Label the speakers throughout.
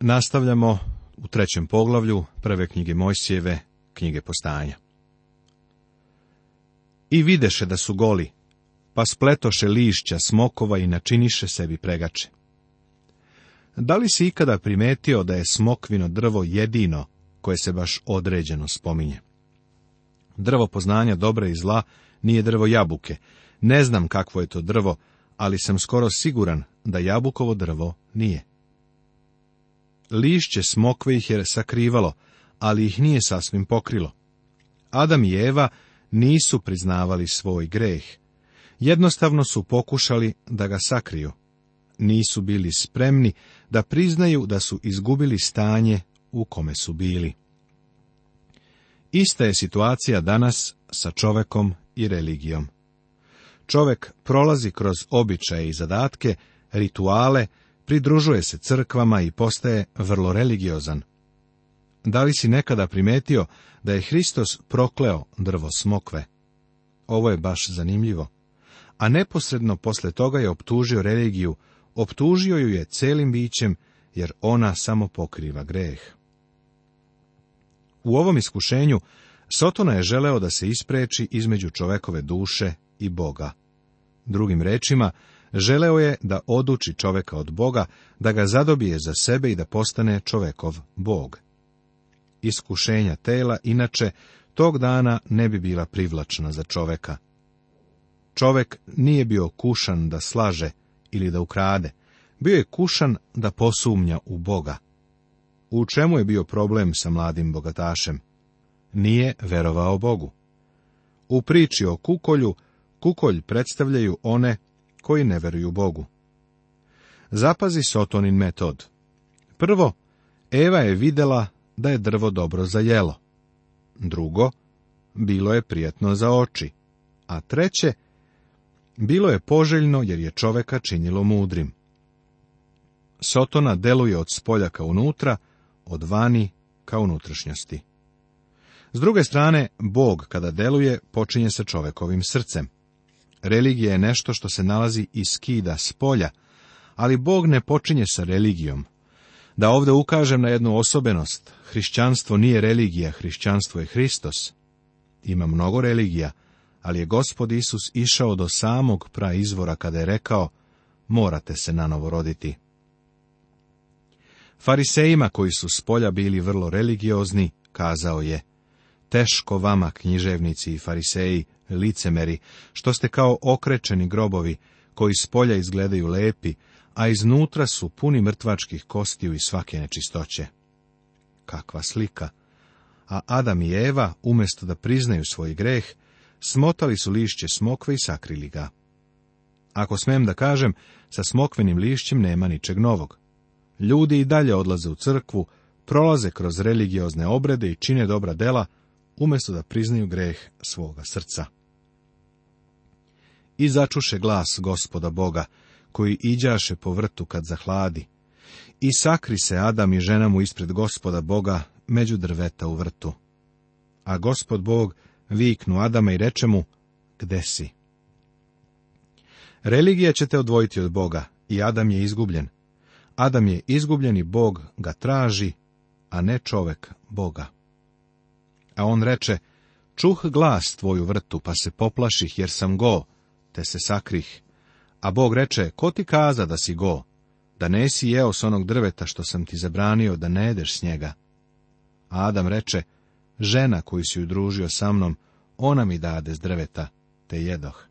Speaker 1: Nastavljamo u trećem poglavlju prve knjige Mojsijeve, knjige postanja. I videše da su goli, pa spletoše lišća, smokova i načiniše sebi pregače. Da li si ikada primetio da je smokvino drvo jedino koje se baš određeno spominje? Drvo poznanja dobra i zla nije drvo jabuke. Ne znam kakvo je to drvo, ali sam skoro siguran da jabukovo drvo nije. Lišće smokve ih je sakrivalo, ali ih nije sasvim pokrilo. Adam i Eva nisu priznavali svoj greh. Jednostavno su pokušali da ga sakriju. Nisu bili spremni da priznaju da su izgubili stanje u kome su bili. Ista je situacija danas sa čovekom i religijom. Čovek prolazi kroz običaje i zadatke, rituale, pridružuje se crkvama i postaje vrlo religiozan. Da li si nekada primetio da je Hristos prokleo drvo smokve? Ovo je baš zanimljivo. A neposredno posle toga je optužio religiju, optužio ju je celim bićem, jer ona samo pokriva greh. U ovom iskušenju Sotona je želeo da se ispreči između čovekove duše i Boga. Drugim rečima, Želeo je da oduči čoveka od Boga, da ga zadobije za sebe i da postane čovekov Bog. Iskušenja tela, inače, tog dana ne bi bila privlačna za čoveka. Čovek nije bio kušan da slaže ili da ukrade, bio je kušan da posumnja u Boga. U čemu je bio problem sa mladim bogatašem? Nije verovao Bogu. U priči o kukolju, kukolj predstavljaju one koji ne veruju Bogu. Zapazi Sotonin metod. Prvo, Eva je videla da je drvo dobro za jelo. Drugo, bilo je prijetno za oči. A treće, bilo je poželjno jer je čoveka činilo mudrim. Sotona deluje od spolja unutra, od vani ka unutrašnjosti. S druge strane, Bog kada deluje počinje sa čovekovim srcem. Religija je nešto što se nalazi iz skida s polja, ali Bog ne počinje sa religijom. Da ovdje ukažem na jednu osobenost, hrišćanstvo nije religija, hrišćanstvo je Hristos. Ima mnogo religija, ali je gospod Isus išao do samog praizvora kada je rekao, morate se novo roditi. Farisejima koji su s polja bili vrlo religiozni, kazao je, Teško vama, književnici i fariseji, licemeri, što ste kao okrečeni grobovi, koji s polja izgledaju lepi, a iznutra su puni mrtvačkih kostiju i svake nečistoće. Kakva slika! A Adam i Eva, umjesto da priznaju svoj greh, smotali su lišće smokve i sakrili ga. Ako smem da kažem, sa smokvenim lišćem nema ničeg novog. Ljudi i dalje odlaze u crkvu, prolaze kroz religiozne obrede i čine dobra dela, umjesto da priznaju greh svoga srca. I začuše glas gospoda Boga, koji iđaše po vrtu kad zahladi. I sakri se Adam i žena mu ispred gospoda Boga među drveta u vrtu. A gospod Bog viknu Adama i reče mu, gde si? Religija će te odvojiti od Boga i Adam je izgubljen. Adam je izgubljen i Bog ga traži, a ne čovek Boga. A on reče, čuh glas tvoju vrtu, pa se poplaših, jer sam go, te se sakrih. A Bog reče, ko ti kaza da si go? Da nesi jeo s onog drveta što sam ti zabranio, da ne jedeš s njega. A Adam reče, žena koju si udružio sa mnom, ona mi dade s drveta, te jedoh.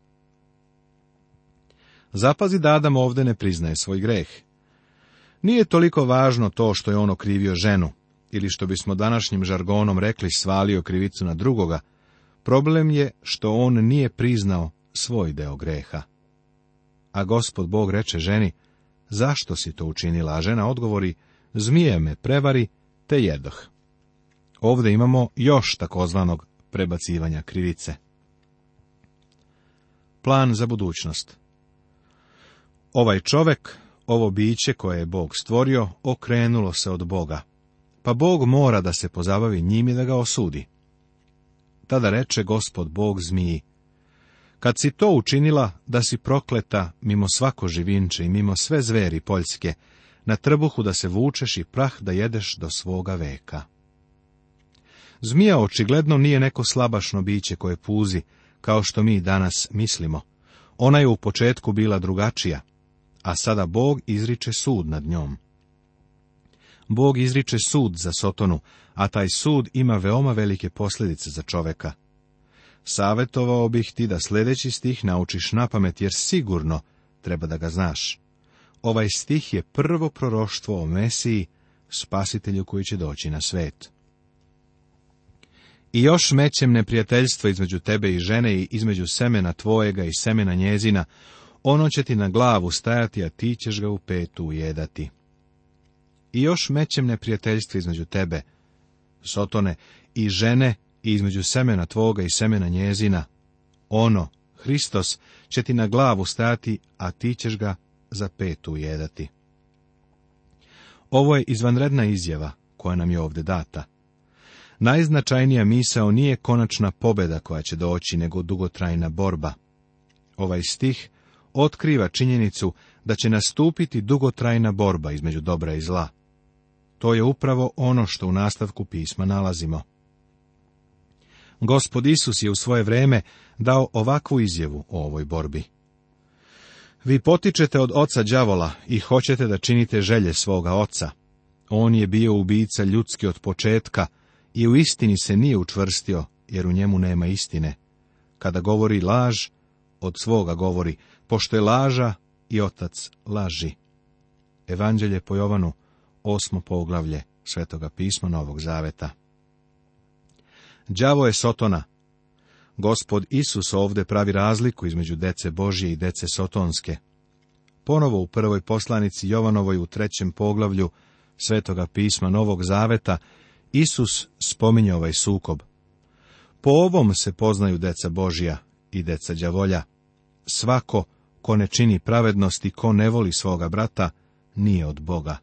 Speaker 1: Zapazi da Adam ovde ne priznaje svoj greh. Nije toliko važno to što je on okrivio ženu, ili što bismo današnjim žargonom rekli svalio krivicu na drugoga, problem je što on nije priznao svoj deo greha. A gospod Bog reče ženi, zašto si to učinila? A žena odgovori, zmije me prevari, te jedoh. Ovdje imamo još takozvanog prebacivanja krivice. Plan za budućnost Ovaj čovek, ovo biće koje je Bog stvorio, okrenulo se od Boga, pa Bog mora da se pozabavi njim i da ga osudi. Tada reče gospod Bog zmiji, kad si to učinila, da si prokleta mimo svako živinče i mimo sve zveri poljske, na trbuhu da se vučeš i prah da jedeš do svoga veka. Zmija očigledno nije neko slabašno biće koje puzi, kao što mi danas mislimo. Ona je u početku bila drugačija, a sada Bog izriče sud nad njom. Bog izriče sud za Sotonu, a taj sud ima veoma velike posljedice za čoveka. Savetovao bih ti da sljedeći stih naučiš na pamet, jer sigurno treba da ga znaš. Ovaj stih je prvo proroštvo o Mesiji, spasitelju koji će doći na svet. I još mećem neprijateljstvo između tebe i žene i između semena tvojega i semena njezina, ono će ti na glavu stajati, a ti ćeš ga u petu ujedati i još mećem neprijateljstva između tebe, Sotone, i žene i između semena tvoga i semena njezina. Ono, Hristos, će ti na glavu stati, a ti ćeš ga za petu ujedati. Ovo je izvanredna izjava koja nam je ovdje data. Najznačajnija misao nije konačna pobjeda koja će doći, nego dugotrajna borba. Ovaj stih otkriva činjenicu da će nastupiti dugotrajna borba između dobra i zla. To je upravo ono što u nastavku pisma nalazimo. Gospod Isus je u svoje vrijeme dao ovakvu izjavu o ovoj borbi. Vi potičete od oca đavola i hoćete da činite želje svoga oca. On je bio ubica ljudski od početka i u istini se nije učvrstio, jer u njemu nema istine. Kada govori laž, od svoga govori, pošto je laža i otac laži. Evanđelje po Jovanu, osmo poglavlje Svetoga pisma Novog Zaveta. Đavo je Sotona. Gospod Isus ovde pravi razliku između dece Božje i dece Sotonske. Ponovo u prvoj poslanici Jovanovoj u trećem poglavlju Svetoga pisma Novog Zaveta Isus spominje ovaj sukob. Po ovom se poznaju deca Božja i deca đavolja. Svako ko ne čini i ko ne voli svoga brata, nije od Boga,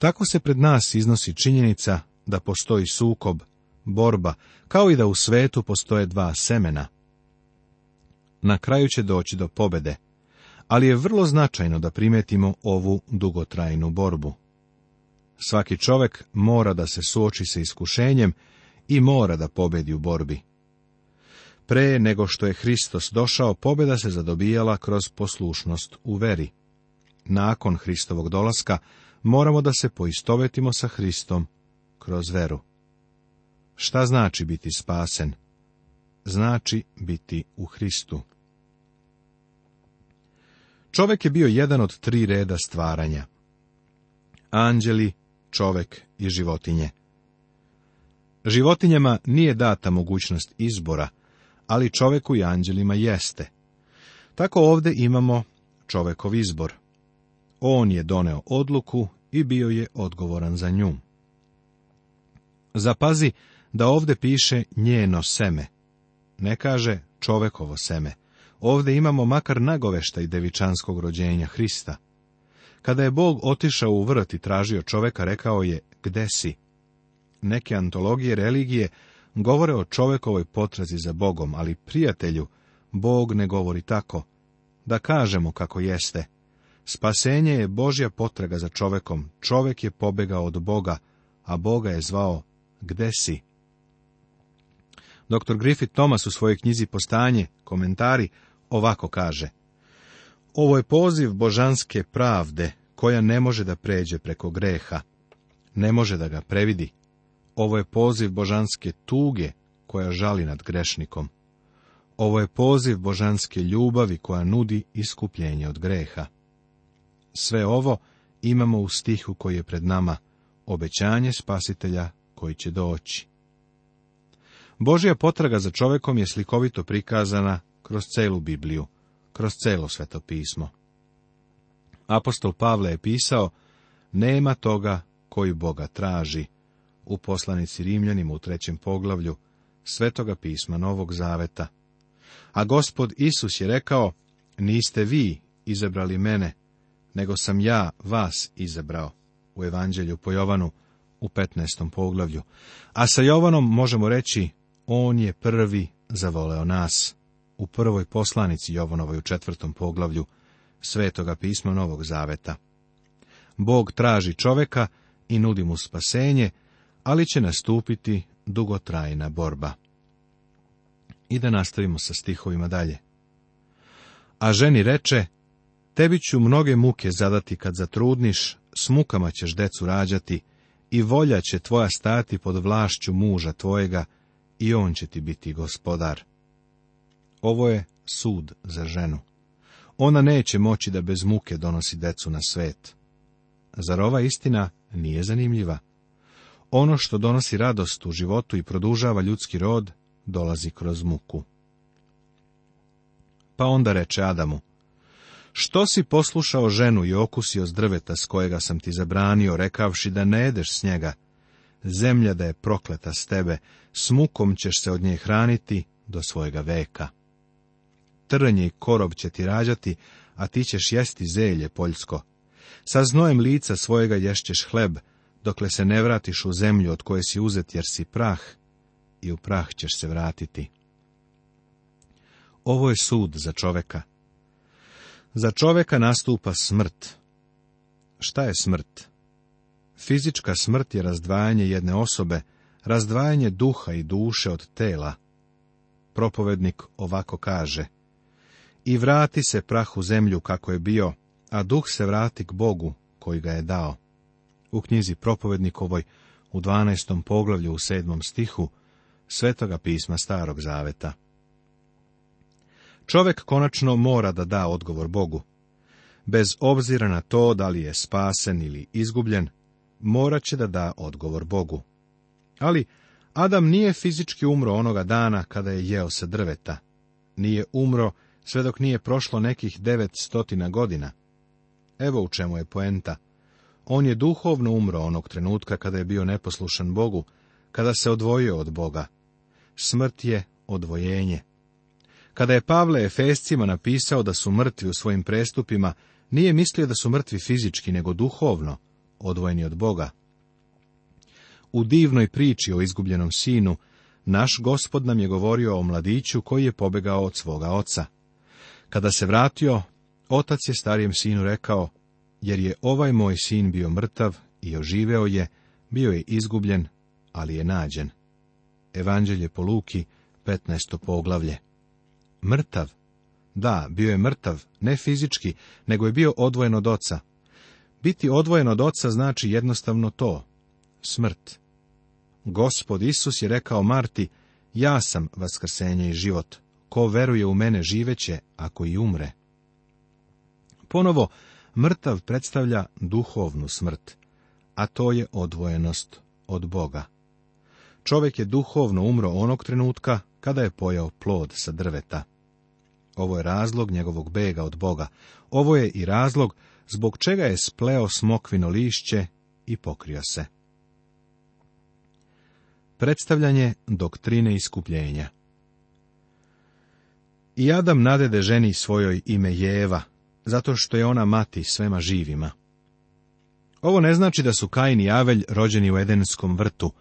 Speaker 1: tako se pred nas iznosi činjenica da postoji sukob, borba, kao i da u svetu postoje dva semena. Na kraju će doći do pobede, ali je vrlo značajno da primetimo ovu dugotrajnu borbu. Svaki čovek mora da se suoči sa iskušenjem i mora da pobedi u borbi. Pre nego što je Hristos došao, pobeda se zadobijala kroz poslušnost u veri. Nakon Hristovog dolaska, moramo da se poistovetimo sa Hristom kroz veru. Šta znači biti spasen? Znači biti u Hristu. Čovek je bio jedan od tri reda stvaranja. Anđeli, čovek i životinje. Životinjama nije data mogućnost izbora, ali čoveku i anđelima jeste. Tako ovdje imamo čovekov izbor. On je doneo odluku i bio je odgovoran za nju. Zapazi da ovdje piše njeno seme. Ne kaže čovekovo seme. Ovdje imamo makar nagoveštaj devičanskog rođenja Hrista. Kada je Bog otišao u vrt i tražio čoveka, rekao je, gde si? Neke antologije religije govore o čovekovoj potrazi za Bogom, ali prijatelju, Bog ne govori tako. Da kažemo kako jeste, Spasenje je Božja potraga za čovekom. Čovek je pobegao od Boga, a Boga je zvao Gde si? Dr. Griffith Thomas u svojoj knjizi Postanje, komentari, ovako kaže. Ovo je poziv božanske pravde, koja ne može da pređe preko greha, ne može da ga previdi. Ovo je poziv božanske tuge, koja žali nad grešnikom. Ovo je poziv božanske ljubavi koja nudi iskupljenje od greha. Sve ovo imamo u stihu koji je pred nama, obećanje spasitelja koji će doći. Božja potraga za čovekom je slikovito prikazana kroz celu Bibliju, kroz celo sveto pismo. Apostol Pavle je pisao, nema toga koji Boga traži, u poslanici Rimljanima u trećem poglavlju, svetoga pisma Novog Zaveta. A gospod Isus je rekao, niste vi izabrali mene, nego sam ja vas izabrao u Evanđelju po Jovanu u 15. poglavlju. A sa Jovanom možemo reći, on je prvi zavoleo nas. U prvoj poslanici Jovanovoj u četvrtom poglavlju Svetoga pisma Novog Zaveta. Bog traži čoveka i nudi mu spasenje, ali će nastupiti dugotrajna borba. I da nastavimo sa stihovima dalje. A ženi reče, Tebi ću mnoge muke zadati kad zatrudniš, s mukama ćeš decu rađati, i volja će tvoja stati pod vlašću muža tvojega, i on će ti biti gospodar. Ovo je sud za ženu. Ona neće moći da bez muke donosi decu na svet. Zar ova istina nije zanimljiva? Ono što donosi radost u životu i produžava ljudski rod, dolazi kroz muku. Pa onda reče Adamu, što si poslušao ženu i okusio s drveta s kojega sam ti zabranio, rekavši da ne jedeš s njega? Zemlja da je prokleta s tebe, s mukom ćeš se od nje hraniti do svojega veka. Trnje i korob će ti rađati, a ti ćeš jesti zelje poljsko. Sa znojem lica svojega ješćeš hleb, dokle se ne vratiš u zemlju od koje si uzet, jer si prah, i u prah ćeš se vratiti. Ovo je sud za čoveka. Za čoveka nastupa smrt. Šta je smrt? Fizička smrt je razdvajanje jedne osobe, razdvajanje duha i duše od tela. Propovednik ovako kaže. I vrati se prah u zemlju kako je bio, a duh se vrati k Bogu koji ga je dao. U knjizi Propovednikovoj u 12. poglavlju u 7. stihu Svetoga pisma Starog Zaveta. Čovek konačno mora da da odgovor Bogu. Bez obzira na to da li je spasen ili izgubljen, morat će da da odgovor Bogu. Ali Adam nije fizički umro onoga dana kada je jeo sa drveta. Nije umro sve dok nije prošlo nekih devet stotina godina. Evo u čemu je poenta. On je duhovno umro onog trenutka kada je bio neposlušan Bogu, kada se odvojio od Boga. Smrt je odvojenje. Kada je Pavle Efescima napisao da su mrtvi u svojim prestupima, nije mislio da su mrtvi fizički, nego duhovno, odvojeni od Boga. U divnoj priči o izgubljenom sinu, naš gospod nam je govorio o mladiću koji je pobegao od svoga oca. Kada se vratio, otac je starijem sinu rekao, jer je ovaj moj sin bio mrtav i oživeo je, bio je izgubljen, ali je nađen. Evanđelje po Luki, 15. poglavlje. Mrtav. Da, bio je mrtav, ne fizički, nego je bio odvojen od oca. Biti odvojen od oca znači jednostavno to, smrt. Gospod Isus je rekao Marti, ja sam vaskrsenje i život, ko veruje u mene živeće, ako i umre. Ponovo, mrtav predstavlja duhovnu smrt, a to je odvojenost od Boga. Čovjek je duhovno umro onog trenutka kada je pojao plod sa drveta. Ovo je razlog njegovog bega od Boga. Ovo je i razlog zbog čega je spleo smokvino lišće i pokrio se. Predstavljanje doktrine iskupljenja I Adam nadede ženi svojoj ime Jeva, zato što je ona mati svema živima. Ovo ne znači da su Kain i Avelj rođeni u Edenskom vrtu,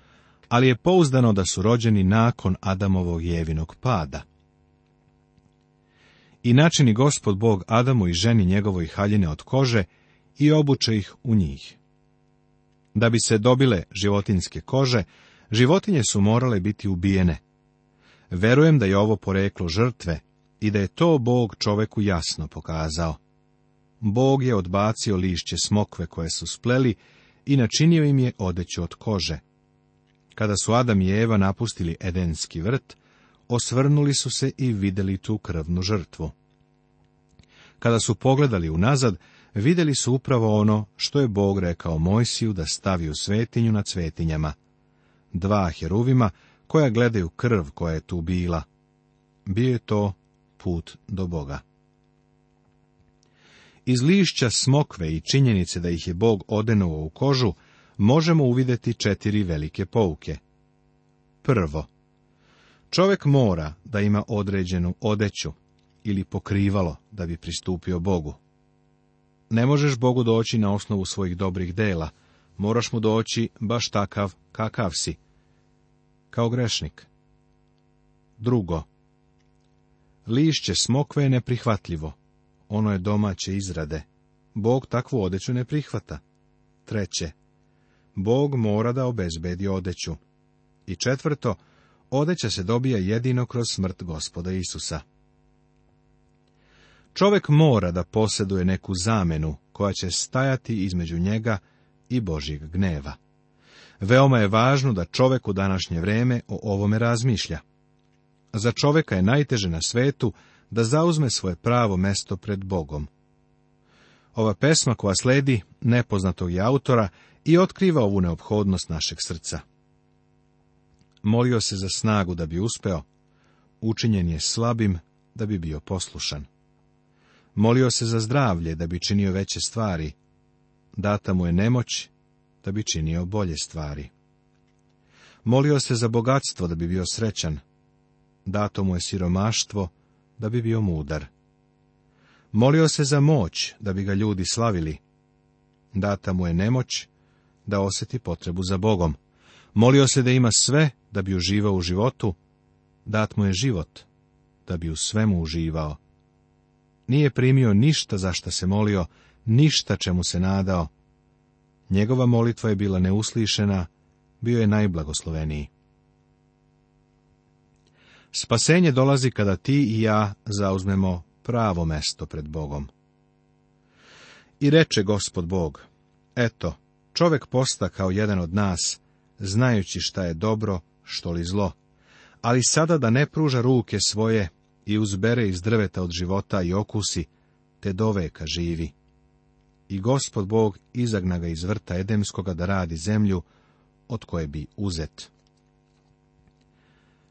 Speaker 1: ali je pouzdano da su rođeni nakon Adamovog jevinog pada. I načini gospod Bog Adamu i ženi njegovoj haljine od kože i obuče ih u njih. Da bi se dobile životinske kože, životinje su morale biti ubijene. Verujem da je ovo poreklo žrtve i da je to Bog čoveku jasno pokazao. Bog je odbacio lišće smokve koje su spleli i načinio im je odeću od kože. Kada su Adam i Eva napustili Edenski vrt, osvrnuli su se i vidjeli tu krvnu žrtvu. Kada su pogledali unazad, vidjeli su upravo ono što je Bog rekao Mojsiju da stavi u svetinju na svetinjama. Dva heruvima koja gledaju krv koja je tu bila. Bio je to put do Boga. Iz lišća smokve i činjenice da ih je Bog odenuo u kožu, možemo uvidjeti četiri velike pouke. Prvo, čovjek mora da ima određenu odeću ili pokrivalo da bi pristupio Bogu. Ne možeš Bogu doći na osnovu svojih dobrih dela, moraš mu doći baš takav kakav si, kao grešnik. Drugo, lišće smokve je neprihvatljivo, ono je domaće izrade, Bog takvu odeću ne prihvata. Treće, Bog mora da obezbedi odeću. I četvrto, odeća se dobija jedino kroz smrt gospoda Isusa. Čovek mora da posjeduje neku zamenu koja će stajati između njega i Božjeg gneva. Veoma je važno da čovek u današnje vreme o ovome razmišlja. Za čoveka je najteže na svetu da zauzme svoje pravo mesto pred Bogom. Ova pesma koja sledi, nepoznatog je autora, i otkriva ovu neophodnost našeg srca. Molio se za snagu da bi uspeo, učinjen je slabim da bi bio poslušan. Molio se za zdravlje da bi činio veće stvari, data mu je nemoć da bi činio bolje stvari. Molio se za bogatstvo da bi bio srećan, dato mu je siromaštvo da bi bio mudar. Molio se za moć da bi ga ljudi slavili, data mu je nemoć da osjeti potrebu za Bogom. Molio se da ima sve, da bi uživao u životu. Dat mu je život, da bi u svemu uživao. Nije primio ništa za šta se molio, ništa čemu se nadao. Njegova molitva je bila neuslišena, bio je najblagosloveniji. Spasenje dolazi kada ti i ja zauzmemo pravo mesto pred Bogom. I reče gospod Bog, eto, Čovek posta kao jedan od nas, znajući šta je dobro, što li zlo. Ali sada da ne pruža ruke svoje i uzbere iz drveta od života i okusi, te doveka živi. I gospod Bog izagna ga iz vrta Edemskoga da radi zemlju, od koje bi uzet.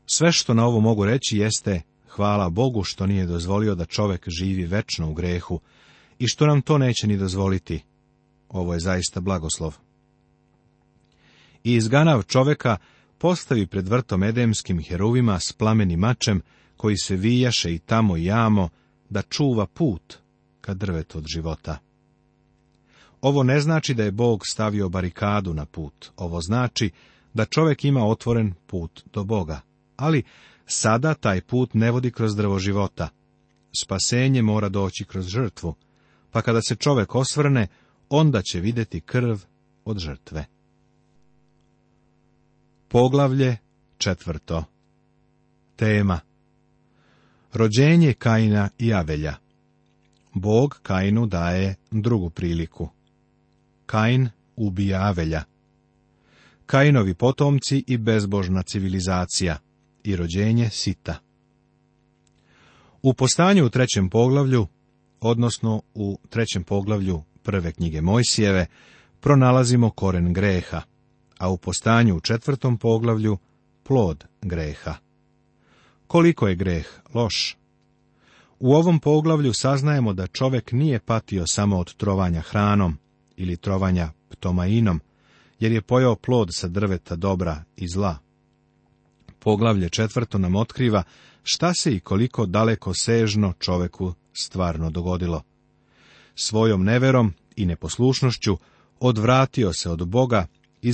Speaker 1: Sve što na ovo mogu reći jeste, hvala Bogu što nije dozvolio da čovek živi večno u grehu, i što nam to neće ni dozvoliti, ovo je zaista blagoslov. I izganav čoveka postavi pred vrtom edemskim heruvima s plamenim mačem, koji se vijaše i tamo jamo, da čuva put ka drvet od života. Ovo ne znači da je Bog stavio barikadu na put. Ovo znači da čovjek ima otvoren put do Boga. Ali sada taj put ne vodi kroz drvo života. Spasenje mora doći kroz žrtvu. Pa kada se čovjek osvrne, onda će videti krv od žrtve. Poglavlje četvrto Tema Rođenje Kaina i Avelja Bog Kainu daje drugu priliku. Kain ubija Avelja. Kainovi potomci i bezbožna civilizacija i rođenje Sita. U postanju u trećem poglavlju, odnosno u trećem poglavlju prve knjige Mojsijeve pronalazimo koren greha, a u postanju u četvrtom poglavlju plod greha. Koliko je greh loš? U ovom poglavlju saznajemo da čovjek nije patio samo od trovanja hranom ili trovanja ptomainom, jer je pojao plod sa drveta dobra i zla. Poglavlje četvrto nam otkriva šta se i koliko daleko sežno čoveku stvarno dogodilo svojom neverom i neposlušnošću odvratio se od Boga i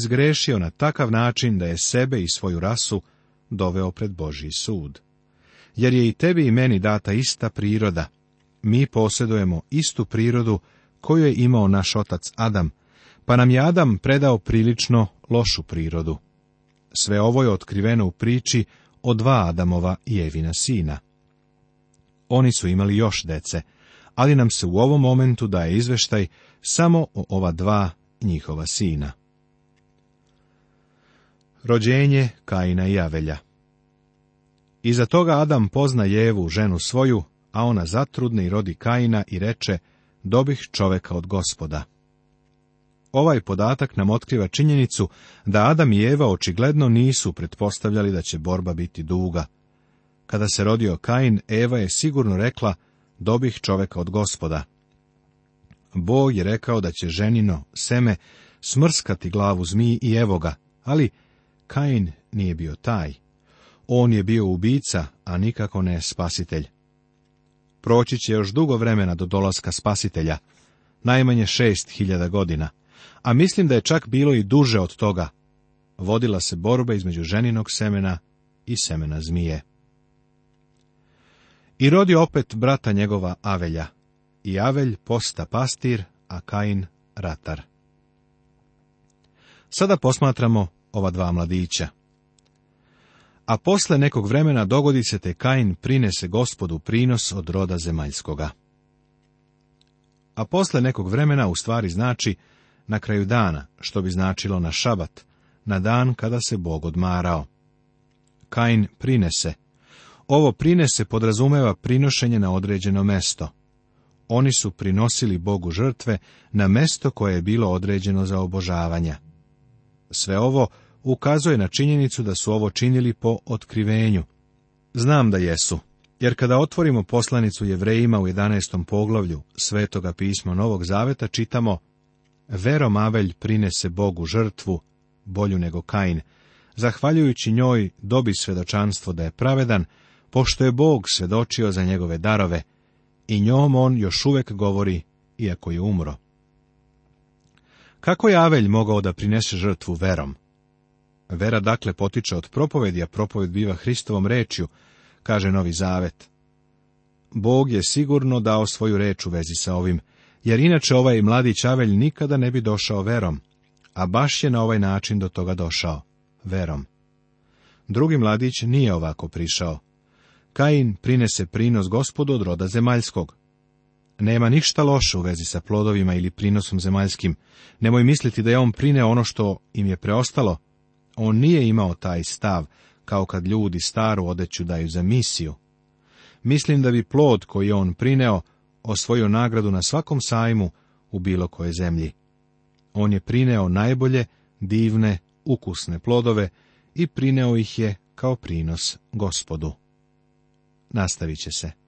Speaker 1: na takav način da je sebe i svoju rasu doveo pred Božji sud. Jer je i tebi i meni data ista priroda. Mi posjedujemo istu prirodu koju je imao naš otac Adam, pa nam je Adam predao prilično lošu prirodu. Sve ovo je otkriveno u priči o dva Adamova i Evina sina. Oni su imali još dece, ali nam se u ovom momentu daje izveštaj samo o ova dva njihova sina. Rođenje Kaina i Javelja Iza toga Adam pozna Jevu, ženu svoju, a ona zatrudne i rodi Kaina i reče, dobih čoveka od gospoda. Ovaj podatak nam otkriva činjenicu da Adam i Eva očigledno nisu pretpostavljali da će borba biti duga. Kada se rodio Kain, Eva je sigurno rekla, dobih čoveka od gospoda. Bog je rekao da će ženino seme smrskati glavu zmiji i evo ga, ali Kain nije bio taj. On je bio ubica, a nikako ne spasitelj. Proći će još dugo vremena do dolaska spasitelja, najmanje šest hiljada godina, a mislim da je čak bilo i duže od toga. Vodila se borba između ženinog semena i semena zmije. I rodi opet brata njegova Avelja. I Avelj posta pastir, a Kain ratar. Sada posmatramo ova dva mladića. A posle nekog vremena dogodi se te Kain prinese gospodu prinos od roda zemaljskoga. A posle nekog vremena u stvari znači na kraju dana, što bi značilo na šabat, na dan kada se Bog odmarao. Kain prinese, ovo prinese podrazumeva prinošenje na određeno mesto. Oni su prinosili Bogu žrtve na mesto koje je bilo određeno za obožavanja. Sve ovo ukazuje na činjenicu da su ovo činili po otkrivenju. Znam da jesu, jer kada otvorimo poslanicu Jevrejima u 11. poglavlju Svetoga pisma Novog Zaveta čitamo Vero mavelj prinese Bogu žrtvu, bolju nego Kain, zahvaljujući njoj dobi svedočanstvo da je pravedan, pošto je Bog svedočio za njegove darove i njom on još uvek govori, iako je umro. Kako je Avelj mogao da prinese žrtvu verom? Vera dakle potiče od propovedi, a propoved biva Hristovom rečju, kaže Novi Zavet. Bog je sigurno dao svoju reč u vezi sa ovim, jer inače ovaj mladić Avelj nikada ne bi došao verom, a baš je na ovaj način do toga došao, verom. Drugi mladić nije ovako prišao, Kain prinese prinos gospodu od roda zemaljskog. Nema ništa loše u vezi sa plodovima ili prinosom zemaljskim. Nemoj misliti da je on prineo ono što im je preostalo. On nije imao taj stav, kao kad ljudi staru odeću daju za misiju. Mislim da bi plod koji je on prineo osvojio nagradu na svakom sajmu u bilo koje zemlji. On je prineo najbolje, divne, ukusne plodove i prineo ih je kao prinos gospodu nastavit će se.